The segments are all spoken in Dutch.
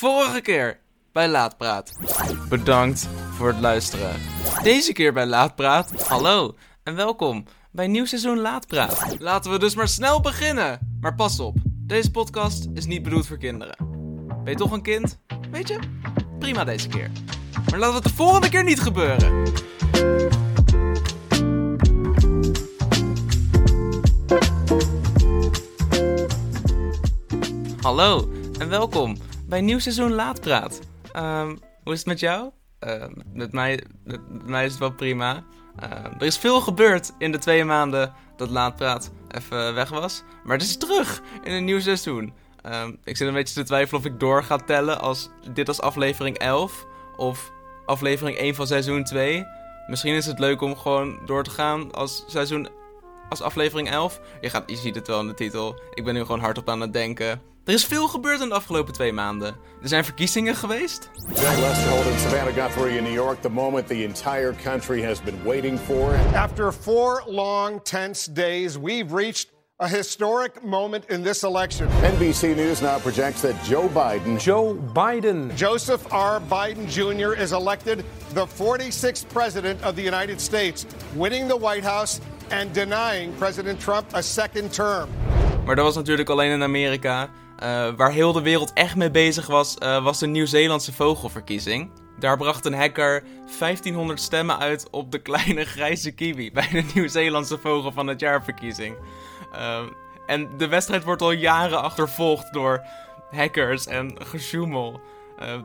Vorige keer bij Laatpraat. Bedankt voor het luisteren. Deze keer bij Laatpraat. Hallo en welkom bij nieuw seizoen Laatpraat. Laten we dus maar snel beginnen. Maar pas op, deze podcast is niet bedoeld voor kinderen. Ben je toch een kind? Weet je? Prima deze keer. Maar laat het de volgende keer niet gebeuren. Hallo en welkom bij nieuw seizoen Laatpraat. Ehm hoe is het met jou? Ehm, met, mij, met, met mij is het wel prima. Ehm, er is veel gebeurd in de twee maanden dat Laatpraat even weg was. Maar het is terug in een nieuw seizoen. Ik zit een beetje te twijfelen of ik door ga tellen als dit als aflevering 11 of aflevering 1 van seizoen 2. Misschien is het leuk om gewoon door te gaan als seizoen als aflevering 11. Je, gaat, je ziet het wel in de titel. Ik ben nu gewoon hardop aan het denken. Er is veel gebeurd in de afgelopen twee maanden. Er zijn verkiezingen geweest. Jack Lester holding Savannah Guthrie in New York, the moment the entire country has been waiting for. After four long, tense days, we've reached a historic moment in this election. NBC News now projects that Joe Biden Joe Biden. Joseph R. Biden Jr. is elected the 46th president of the United States, winning the White House and denying President Trump a second term. Maar dat was natuurlijk alleen in Amerika. Uh, waar heel de wereld echt mee bezig was, uh, was de Nieuw-Zeelandse vogelverkiezing. Daar bracht een hacker 1500 stemmen uit op de kleine grijze kiwi bij de Nieuw-Zeelandse vogel van het jaarverkiezing. Uh, en de wedstrijd wordt al jaren achtervolgd door hackers en gesjoemel.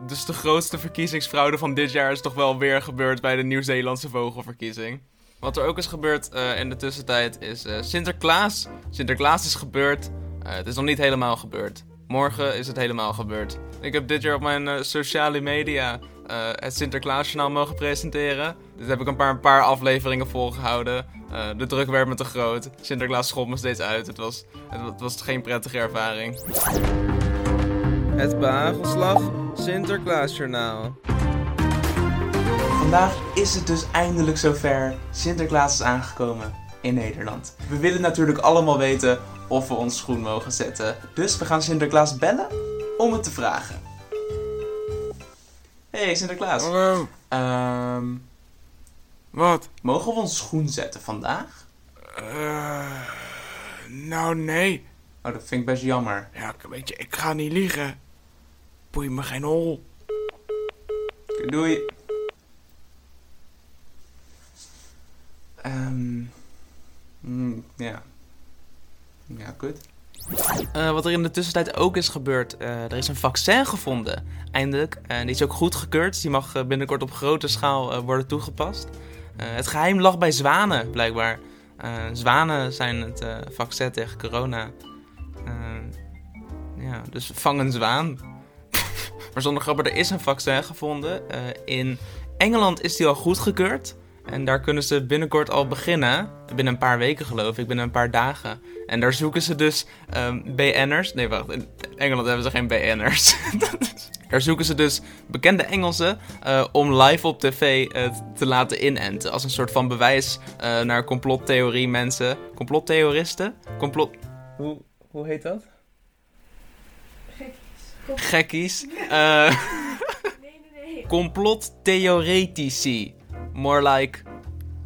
dus de grootste verkiezingsfraude van dit jaar is toch wel weer gebeurd bij de Nieuw-Zeelandse vogelverkiezing. Wat er ook is gebeurd uh, in de tussentijd is Sinterklaas. Sinterklaas is gebeurd. Uh, het is nog niet helemaal gebeurd. Morgen is het helemaal gebeurd. Ik heb dit jaar op mijn sociale media het Sinterklaasjournaal mogen presenteren. Dit heb ik een paar, een paar afleveringen volgehouden. de druk werd me te groot. Sinterklaas schopt me steeds uit. Het was, het, het was geen prettige ervaring. Het behagelslag Sinterklaasjournaal. Vandaag is het dus eindelijk zover. Sinterklaas is aangekomen in Nederland. We willen natuurlijk allemaal weten of we ons schoen mogen zetten. Dus we gaan Sinterklaas bellen om het te vragen. Hey Sinterklaas. Hallo. Um, Wat? Mogen we ons schoen zetten vandaag? Uh, nou nee. Oh, dat vind ik best jammer. Ja, weet je, ik ga niet liegen. Boei me geen hol. Doei. Um, mm, ja. Ja, goed. Uh, wat er in de tussentijd ook is gebeurd, uh, er is een vaccin gevonden. Eindelijk. En die is ook goedgekeurd. Die mag binnenkort op grote schaal worden toegepast. het geheim lag bij zwanen, blijkbaar. zwanen zijn het vaccin tegen corona. ja, dus vang een zwaan. maar zonder grappen, er is een vaccin gevonden. in Engeland is die al goedgekeurd. En daar kunnen ze binnenkort al beginnen. Binnen een paar weken geloof ik, binnen een paar dagen. En daar zoeken ze dus um, BN'ers. Nee, wacht. In Engeland hebben ze geen BN'ers. daar zoeken ze dus bekende Engelsen uh, om live op tv uh, te laten inenten. Als een soort van bewijs uh, naar complottheorie mensen. Complottheoristen? Complot... Hoe, hoe heet dat? Gekkies. Gekkies. nee, nee, nee. Complottheoretici. More like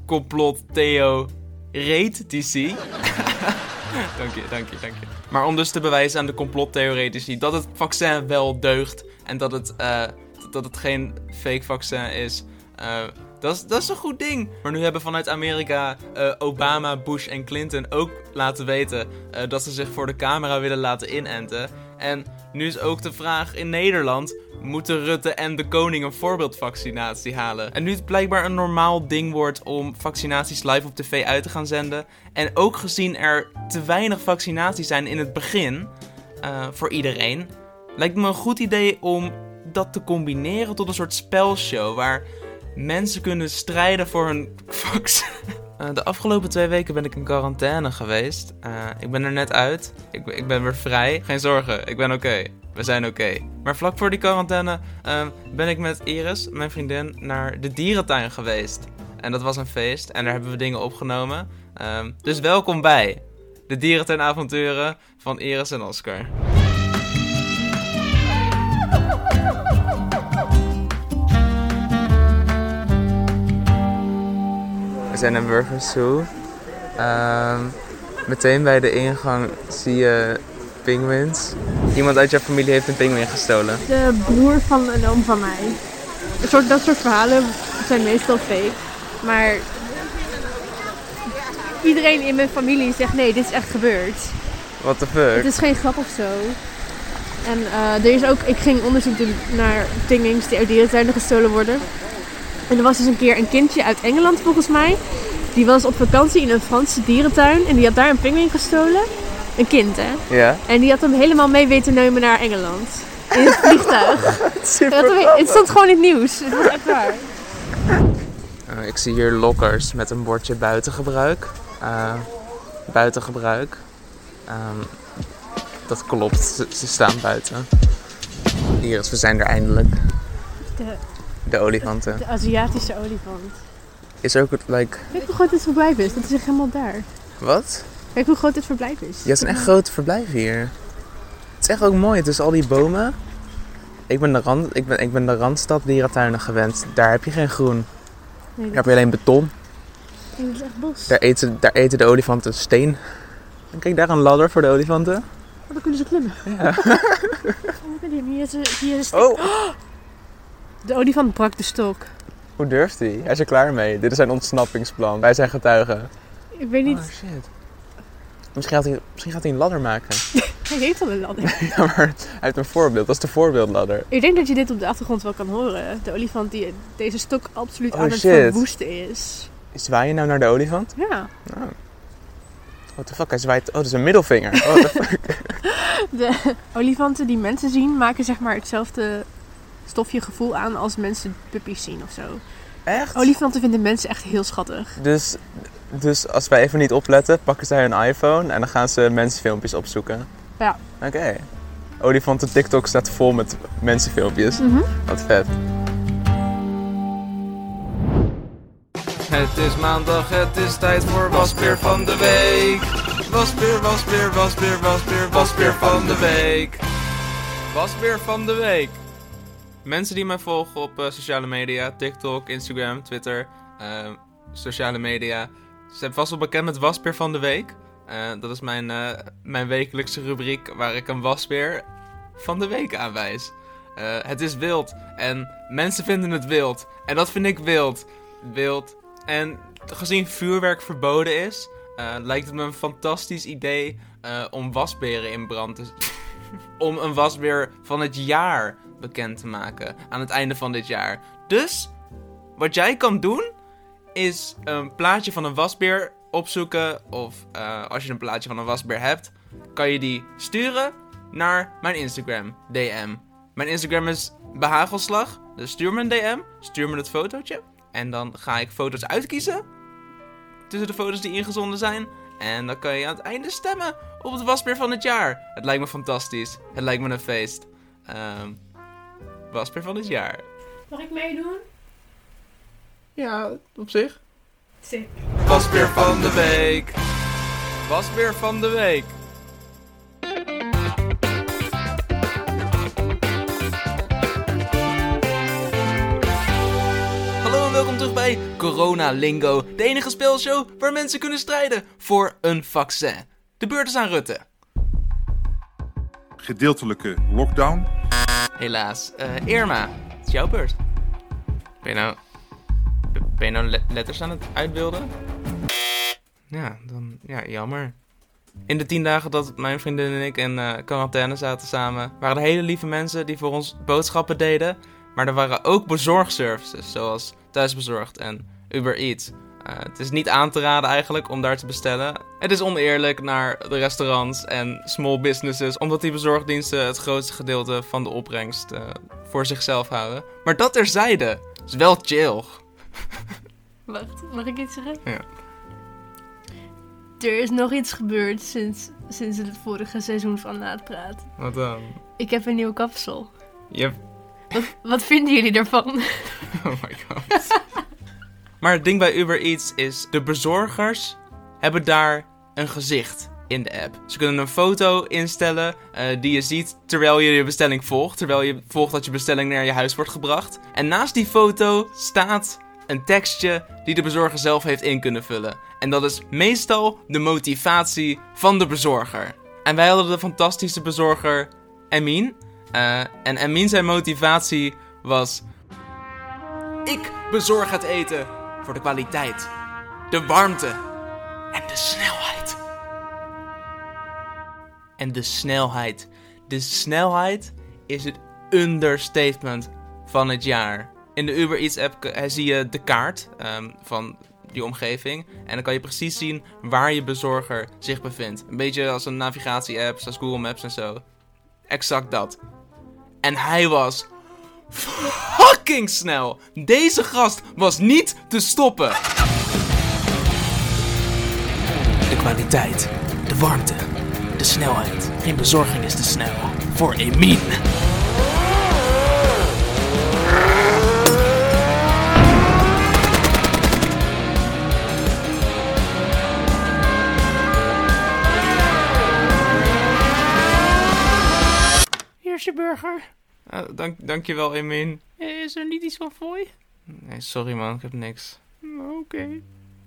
complot Theo theoretici. dank je, dank je, dank je. Maar om dus te bewijzen aan de complottheoretici dat het vaccin wel deugt en dat het, uh, dat het geen fake vaccin is. Uh, dat is, dat is een goed ding. Maar nu hebben vanuit Amerika uh, Obama, Bush en Clinton ook laten weten dat ze zich voor de camera willen laten inenten. En nu is ook de vraag in Nederland: moeten Rutte en de koning een voorbeeldvaccinatie halen? En nu het blijkbaar een normaal ding wordt om vaccinaties live op tv uit te gaan zenden. En ook gezien er te weinig vaccinaties zijn in het begin uh, voor iedereen, lijkt me een goed idee om dat te combineren tot een soort spelshow waar mensen kunnen strijden voor hun vaccin. Uh, de afgelopen twee weken ben ik in quarantaine geweest. Uh, ik ben er net uit. Ik, ik, ben weer vrij. Geen zorgen, ik ben oké. We zijn oké. Maar vlak voor die quarantaine uh, ben ik met Iris, mijn vriendin, naar de dierentuin geweest. En dat was een feest en daar hebben we dingen opgenomen. dus welkom bij de dierentuinavonturen van Iris en Oscar. zijn in Burgers Zoo. Ehm, meteen bij de ingang zie je pinguïns. Iemand uit jouw familie heeft een pinguïn gestolen. De broer van een oom van mij. Een soort, dat soort verhalen zijn meestal fake. Maar iedereen in mijn familie zegt nee, dit is echt gebeurd. What the fuck? Het is geen grap of zo. En eh, er is ook, ik ging onderzoek doen naar pinguïns die uit dierentuinen gestolen worden. En er was dus een keer een kindje uit Engeland volgens mij. Die was op vakantie in een Franse dierentuin en die had daar een pinguïn gestolen. Een kind hè. Ja? En die had hem helemaal mee weten nemen naar Engeland. In het vliegtuig. Hem- het stond gewoon in het nieuws. Het was echt waar. Eh, ik zie hier lokkers met een bordje buitengebruik. Eh buitengebruik. Ehm, dat klopt, ze, ze staan buiten. Iris, we zijn er eindelijk. De, De olifanten. de Aziatische olifant. Is ook het, like... Kijk hoe groot dit verblijf is. Dat is echt helemaal daar. Wat? Kijk hoe groot dit verblijf is. Ja, het is een echt groot verblijf hier. Het is echt ook mooi, tussen al die bomen. Ik ben de, rand, ik ben, ik ben de Randstad dierentuinen gewend. Daar heb je geen groen. Nee, Daar heb je alleen beton. nee, dat is echt bos. Daar eten, daar eten de olifanten steen. En kijk, daar een ladder voor de olifanten. Oh, dan kunnen ze klimmen. Ja. Oh, hier is, hier is Oh, De olifant brak de stok. hoe durft hij? Hij is er klaar mee. Dit is zijn ontsnappingsplan. Wij zijn getuigen. Ik weet niet. Oh shit. Misschien gaat, hij, misschien gaat hij een ladder maken. Hij heeft al een ladder. ja, maar hij heeft een voorbeeld. Dat is de voorbeeldladder. Ik denk dat je dit op de achtergrond wel kan horen. De olifant die deze stok absoluut Oh, aan het shit. verwoesten is. Zwaai je nou naar de olifant? Ja. Oh. What the fuck? Hij zwaait... Oh, dat is een middelvinger. Oh, what the fuck? De olifanten die mensen zien maken zeg maar hetzelfde stofje gevoel aan als mensen puppies zien of zo. Echt? Olifanten vinden mensen echt heel schattig. Dus, dus als wij even niet opletten, pakken zij hun iPhone en dan gaan ze mensenfilmpjes opzoeken. Ja. Oké. Olifanten TikTok staat vol met mensenfilmpjes. Mhm. Wat vet. Het is maandag, het is tijd voor Wasbeer van de Week. Wasbeer, wasbeer, wasbeer, wasbeer, wasbeer van de week. Wasbeer van de week. Mensen die mij volgen op eh, sociale media, TikTok, Instagram, Twitter, eh, sociale media, zijn vast wel bekend met Wasbeer van de Week. Eh, dat is mijn, mijn wekelijkse rubriek waar ik een wasbeer van de week aanwijs. Het is wild en mensen vinden het wild. En dat vind ik wild. Wild. En gezien vuurwerk verboden is, lijkt het me een fantastisch idee om wasberen in brand te... om een wasbeer van het jaar bekend te maken aan het einde van dit jaar. Dus, wat jij kan doen, is een plaatje van een wasbeer opzoeken. Of eh, als je een plaatje van een wasbeer hebt, kan je die sturen naar mijn Instagram DM. Mijn Instagram is behagelslag. Dus stuur me een DM, stuur me het fotootje. En dan ga ik foto's uitkiezen tussen de foto's die ingezonden zijn. En dan kan je aan het einde stemmen op het wasbeer van het jaar. Het lijkt me fantastisch. Het lijkt me een feest. Ehm wasbeer van het jaar. Mag ik meedoen? Ja, op zich. Sick. Wasbeer van de week. Wasbeer van de week. Hallo en welkom terug bij Corona Lingo, de enige spelshow waar mensen kunnen strijden voor een vaccin. De beurt is aan Rutte. gedeeltelijke lockdown. Helaas. Eh, Irma, het is jouw beurt. Ben je nou, ben je nou le- letters aan het uitbeelden? Ja, dan, ja, jammer. In de tien dagen dat mijn vriendin en ik in eh, quarantaine zaten samen, waren er hele lieve mensen die voor ons boodschappen deden. Maar er waren ook bezorgservices, zoals Thuisbezorgd en Uber Eats. Eh, het is niet aan te raden eigenlijk om daar te bestellen. Het is oneerlijk naar de restaurants en small businesses, omdat die bezorgdiensten het grootste gedeelte van de opbrengst eh, voor zichzelf houden. Maar dat terzijde, is wel chill. Wacht, mag ik iets zeggen? Ja. Er is nog iets gebeurd sinds, sinds het vorige seizoen van Laatpraat. Wat dan? Ik heb een nieuw kapsel. Hebt Wat, wat vinden jullie daarvan? Oh my god. maar het ding bij Uber Eats is, de bezorgers hebben daar een gezicht in de app. Ze kunnen een foto instellen eh, die je ziet terwijl je je bestelling volgt. Terwijl je volgt dat je bestelling naar je huis wordt gebracht. En naast die foto staat een tekstje die de bezorger zelf heeft in kunnen vullen. En dat is meestal de motivatie van de bezorger. En wij hadden de fantastische bezorger Emin. Uh, en Emin zijn motivatie was... Ik bezorg het eten de kwaliteit, de warmte en de snelheid. En de snelheid. De snelheid is het understatement van het jaar. In de Uber Eats app eh, zie je de kaart um, van die omgeving. En dan kan je precies zien waar je bezorger zich bevindt. Een beetje als een navigatie-app, zoals Google Maps en zo. Exact dat. En hij was fucking snel. Deze gast was niet te stoppen. De kwaliteit, de warmte, de snelheid. Geen bezorging is te snel. Voor Emin. Burger. Uh, dank, dankjewel, Emin. Is er niet iets van fooi? Nee, sorry man, ik heb niks. Oké. Okay.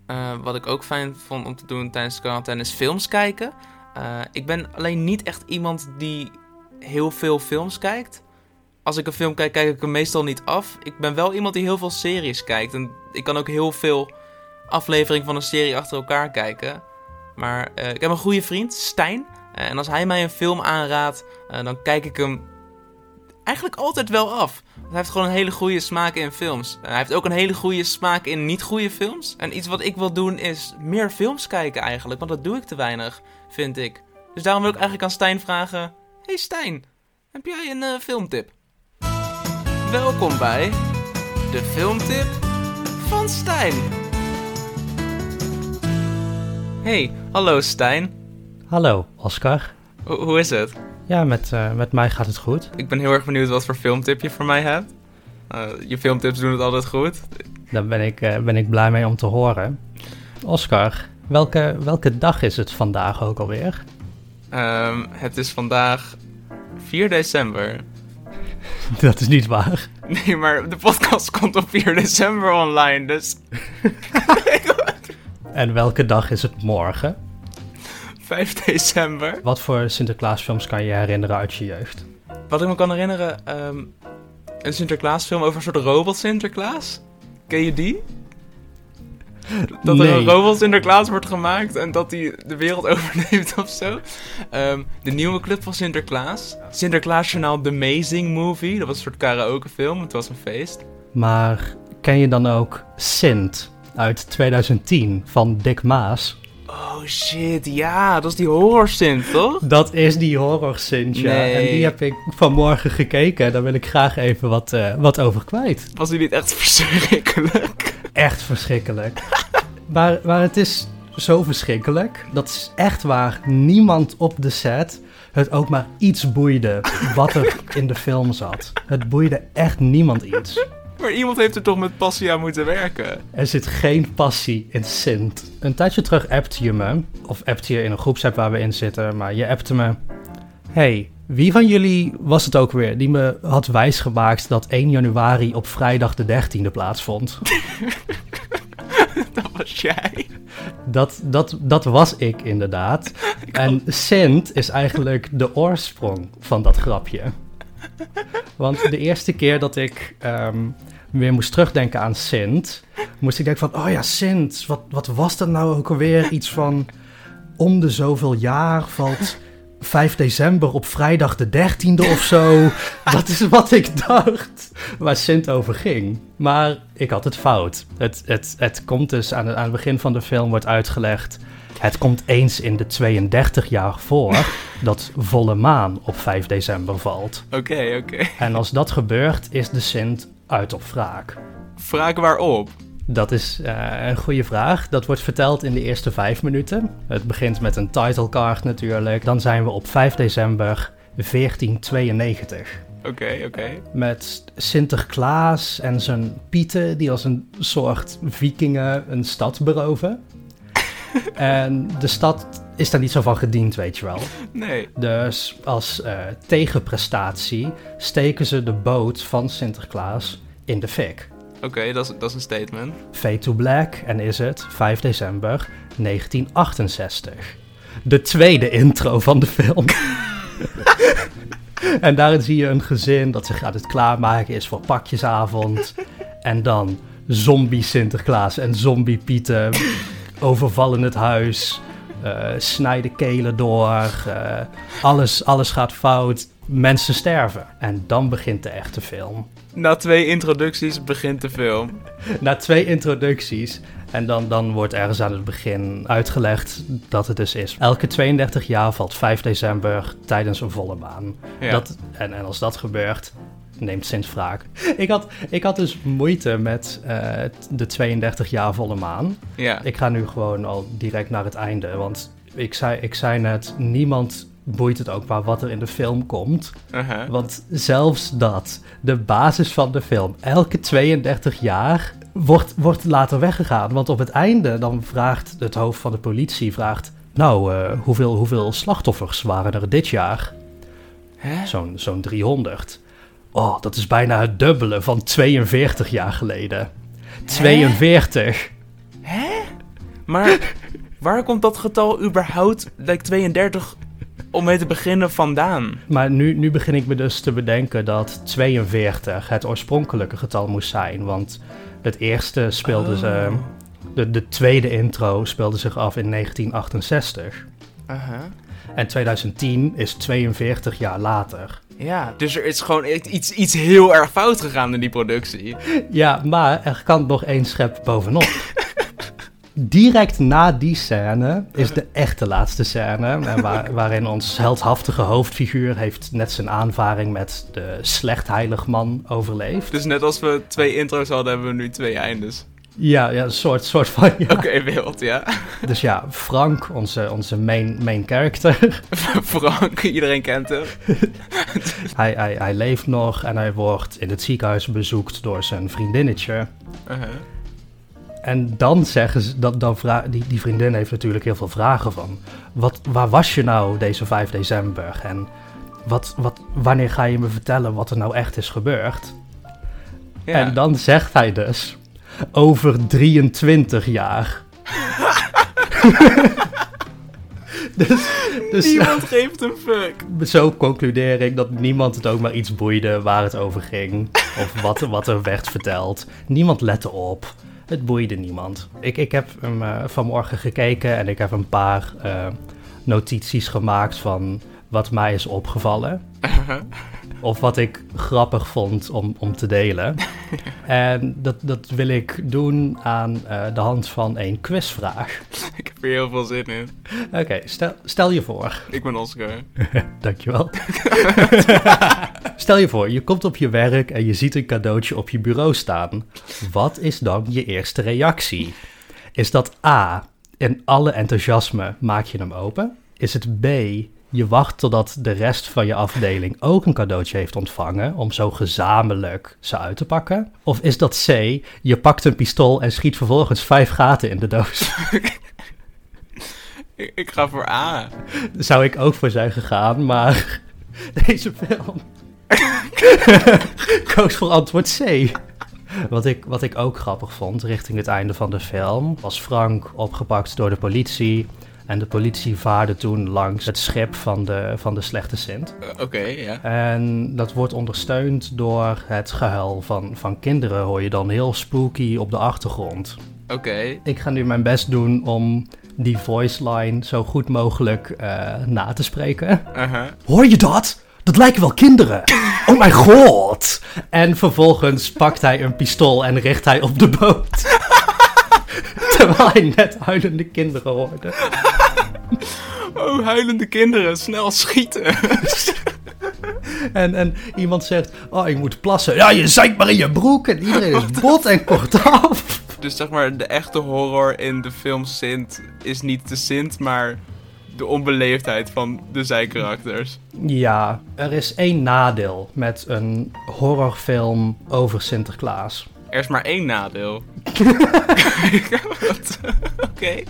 Uh, wat ik ook fijn vond om te doen tijdens de quarantaine is films kijken. Uh, ik ben alleen niet echt iemand die heel veel films kijkt. Als ik een film kijk, kijk ik hem meestal niet af. Ik ben wel iemand die heel veel series kijkt. En ik kan ook heel veel afleveringen van een serie achter elkaar kijken. Maar uh, ik heb een goede vriend, Stijn. en als hij mij een film aanraadt, dan kijk ik hem eigenlijk altijd wel af. Hij heeft gewoon een hele goede smaak in films. Hij heeft ook een hele goede smaak in niet goede films. En iets wat ik wil doen is meer films kijken eigenlijk. Want dat doe ik te weinig, vind ik. Dus daarom wil ik eigenlijk aan Stijn vragen... Hey Stijn, heb jij een uh, filmtip? Welkom bij de filmtip van Stijn. Hey, hallo Stijn. Hallo Oscar. Ho hoe is het? Ja, met, uh, met mij gaat het goed. Ik ben heel erg benieuwd wat voor filmtip je voor mij hebt. Uh, je filmtips doen het altijd goed. Daar ben ik, uh, ben ik blij mee om te horen. Oscar, welke, welke dag is het vandaag ook alweer? Um, het is vandaag 4 december. Dat is niet waar. Nee, maar de podcast komt op 4 december online, dus... en welke dag is het morgen? 5 december. Wat voor Sinterklaasfilms kan je herinneren uit je jeugd? Wat ik me kan herinneren, um, een Sinterklaasfilm over een soort robot Sinterklaas. Ken je die? Dat nee. er een robot Sinterklaas wordt gemaakt en dat hij de wereld overneemt of zo. Um, de nieuwe club van Sinterklaas. Sinterklaas Journaal The Amazing Movie. Dat was een soort karaokefilm. Het was een feest. Maar ken je dan ook Sint uit 2010 van Dick Maas? Oh shit, ja, dat is die horror Sint, toch? Dat is die horror Sint, ja. Nee. En die heb ik vanmorgen gekeken. Daar wil ik graag even wat, uh, wat over kwijt. Was die niet echt verschrikkelijk? Echt verschrikkelijk. maar, maar het is zo verschrikkelijk. Dat is echt waar niemand op de set het ook maar iets boeide wat er in de film zat. Het boeide echt niemand iets. Maar iemand heeft er toch met passie aan moeten werken? Er zit geen passie in Sint. Een tijdje terug appte je me, of appte je in een groepsapp waar we in zitten, maar je appte me... Hey, wie van jullie was het ook weer die me had wijsgemaakt dat 1 januari op vrijdag de 13e plaatsvond? dat was jij. Dat, dat, dat was ik inderdaad. En Sint is eigenlijk de oorsprong van dat grapje. Want de eerste keer dat ik um, weer moest terugdenken aan Sint, moest ik denken van, oh ja, Sint, wat, wat was dat nou ook alweer? Iets van om de zoveel jaar valt 5 december op vrijdag de 13e of zo. Dat is wat ik dacht waar Sint over ging. Maar ik had het fout. Het, het, het komt dus aan aan het begin van de film wordt uitgelegd. Het komt eens in de 32 jaar voor dat volle maan op 5 december valt. Oké, okay, oké. Okay. En als dat gebeurt, is de Sint uit op wraak. Wraak waarop? Dat is uh, een goede vraag. Dat wordt verteld in de eerste vijf minuten. Het begint met een title card natuurlijk. Dan zijn we op 5 december 1492. Oké, okay, oké. Okay. Met Sinterklaas en zijn pieten die als een soort vikingen een stad beroven. En de stad is daar niet zo van gediend, weet je wel. Nee. Dus als uh, tegenprestatie steken ze de boot van Sinterklaas in de fik. Oké, dat, is, dat is een statement. Fade to Black en is het 5 december 1968. De tweede intro van de film. en daarin zie je een gezin dat zich aan het klaarmaken is voor pakjesavond. En dan zombie Sinterklaas en zombie Pieten overvallen het huis. eh, snijden kelen door. eh, alles, alles gaat fout. Mensen sterven. En dan begint de echte film. Na twee introducties begint de film. Na twee introducties. En dan, dan wordt ergens aan het begin uitgelegd dat het dus is. Elke 32 jaar valt 5 december tijdens een volle maan. Ja. Dat, en, en als dat gebeurt, neemt Sint wraak. Ik had, ik had dus moeite met eh, de 32 jaar volle maan. Ja. Ik ga nu gewoon al direct naar het einde. Want ik zei, ik zei net, niemand boeit het ook maar wat er in de film komt. Uh-huh. Want zelfs dat, de basis van de film, elke 32 jaar wordt, wordt later weggegaan. Want op het einde dan vraagt het hoofd van de politie, vraagt, nou, eh, hoeveel, hoeveel slachtoffers waren er dit jaar? Zo'n zo'n 300. Oh, dat is bijna het dubbele van 42 jaar geleden. 42. Maar waar komt dat getal überhaupt, like 32, om mee te beginnen vandaan? Maar nu, nu begin ik me dus te bedenken dat 42 het oorspronkelijke getal moest zijn. Want het eerste speelde ze. Oh. De, de tweede intro speelde zich af in 1968. Uh-huh. En 2010 is 42 jaar later. Ja, dus er is gewoon iets, iets heel erg fout gegaan in die productie. Ja, maar er kan nog één schep bovenop. Direct na die scène is de echte laatste scène. En waar, waarin ons heldhaftige hoofdfiguur heeft net zijn aanvaring met de slechtheiligman overleefd. Dus net als we twee intro's hadden, hebben we nu twee eindes. Ja, ja een soort, soort van. Ja. Oké, wild, ja. Dus ja, Frank, onze, onze main, main character, Frank, iedereen kent hem. hij, hij, hij leeft nog en hij wordt in het ziekenhuis bezoekt door zijn vriendinnetje. Uh-huh. En dan zeggen ze, dat, dan vra- die, die vriendin heeft natuurlijk heel veel vragen van, wat, waar was je nou deze 5 december? En wat, wat, wanneer ga je me vertellen wat er nou echt is gebeurd? Ja. En dan zegt hij dus, over 23 jaar. dus, dus Niemand geeft een fuck. zo concludeer ik dat niemand het ook maar iets boeide waar het over ging. Of wat, wat er werd verteld. Niemand lette op. Het boeide niemand. Ik, ik heb hem eh, vanmorgen gekeken en ik heb een paar eh, notities gemaakt van wat mij is opgevallen. Of wat ik grappig vond om, om te delen. En dat, dat wil ik doen aan eh, de hand van een quizvraag. Ik heb er heel veel zin in. Oké, stel, stel je voor. Ik ben Oscar. Dankjewel. Stel je voor, je komt op je werk en je ziet een cadeautje op je bureau staan. Wat is dan je eerste reactie? Is dat A, in alle enthousiasme maak je hem open? Is het B, je wacht totdat de rest van je afdeling ook een cadeautje heeft ontvangen om zo gezamenlijk ze uit te pakken? Of is dat C, je pakt een pistool en schiet vervolgens vijf gaten in de doos? Ik, ik ga voor A. Daar zou ik ook voor zijn gegaan, maar deze film koos voor antwoord C. Wat ik, wat ik ook grappig vond richting het einde van de film, was Frank opgepakt door de politie. En de politie vaarde toen langs het schip van de, van de slechte Sint. Eh, Oké, ja. En dat wordt ondersteund door het gehuil van, van kinderen, hoor je dan heel spooky op de achtergrond. Oké. Ik ga nu mijn best doen om die voice line zo goed mogelijk eh, na te spreken. Uh-huh. Hoor je dat? Dat lijken wel kinderen. Oh mijn god. En vervolgens pakt hij een pistool en richt hij op de boot. Terwijl hij net huilende kinderen hoorde. Oh, huilende kinderen, snel schieten. En, en iemand zegt, oh ik moet plassen. Ja, je zeikt maar in je broek. En iedereen is bot en kortaf. dus zeg maar, de echte horror in de film Sint is niet de Sint, maar de onbeleefdheid van de zijkarakters. Ja, er is één nadeel met een horrorfilm over Sinterklaas. Er is maar één nadeel. Oké.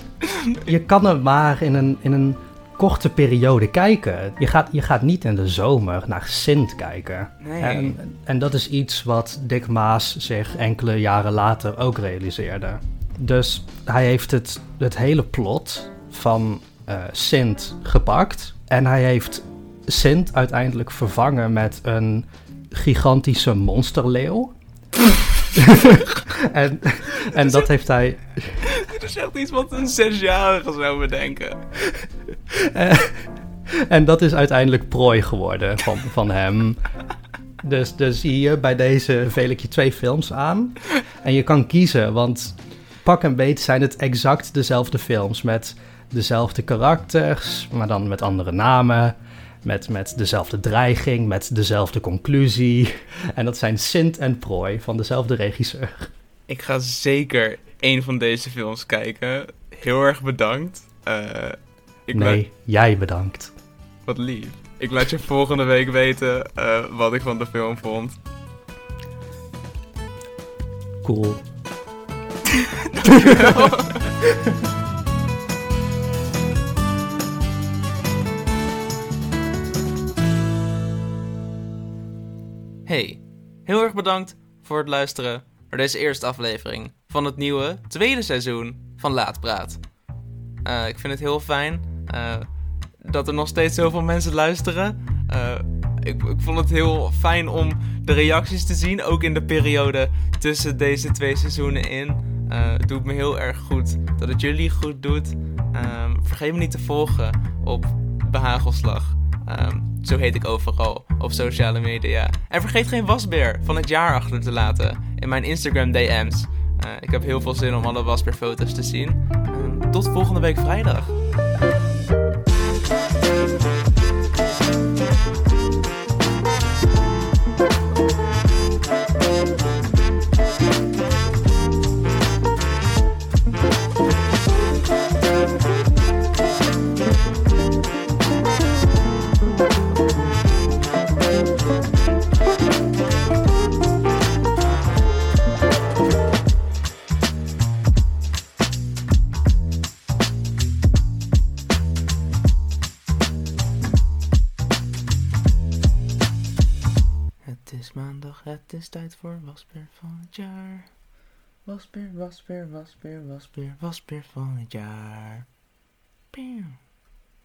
Je kan hem maar in een, in een korte periode kijken. Je gaat, je gaat niet in de zomer naar Sint kijken. Nee. En, en dat is iets wat Dick Maas zich enkele jaren later ook realiseerde. Dus hij heeft het, het hele plot van eh, Sint gepakt. En hij heeft Sint uiteindelijk vervangen met een gigantische monsterleeuw. en en dat heeft hij. Dit is echt iets wat een zesjarige zou bedenken. En dat is uiteindelijk prooi geworden van, van hem. Dus, dus hier bij deze veel ik je twee films aan. En je kan kiezen, want pak en beet zijn het exact dezelfde films. Met dezelfde karakters, maar dan met andere namen. Met, met dezelfde dreiging, met dezelfde conclusie. En dat zijn Sint en Prooi van dezelfde regisseur. Ik ga zeker één van deze films kijken. Heel erg bedankt. Eh, ik nee, laat- jij bedankt. wat lief. Ik laat je volgende week weten eh, wat ik van de film vond. Cool. Hey, heel erg bedankt voor het luisteren naar deze eerste aflevering van het nieuwe tweede seizoen van Laat Praat. Eh, ik vind het heel fijn eh, dat er nog steeds zoveel mensen luisteren. Eh, ik, ik vond het heel fijn om de reacties te zien, ook in de periode tussen deze twee seizoenen in. Het doet me heel erg goed dat het jullie goed doet. Ehm, vergeet me niet te volgen op Behagelslag. Zo heet ik overal op sociale media. En vergeet geen wasbeer van het jaar achter te laten in mijn Instagram DM's. Eh, ik heb heel veel zin om alle wasbeerfoto's te zien. Tot volgende week vrijdag. Wasbeer, wasbeer, wasbeer, wasbeer, wasbeer van het jaar. Pew.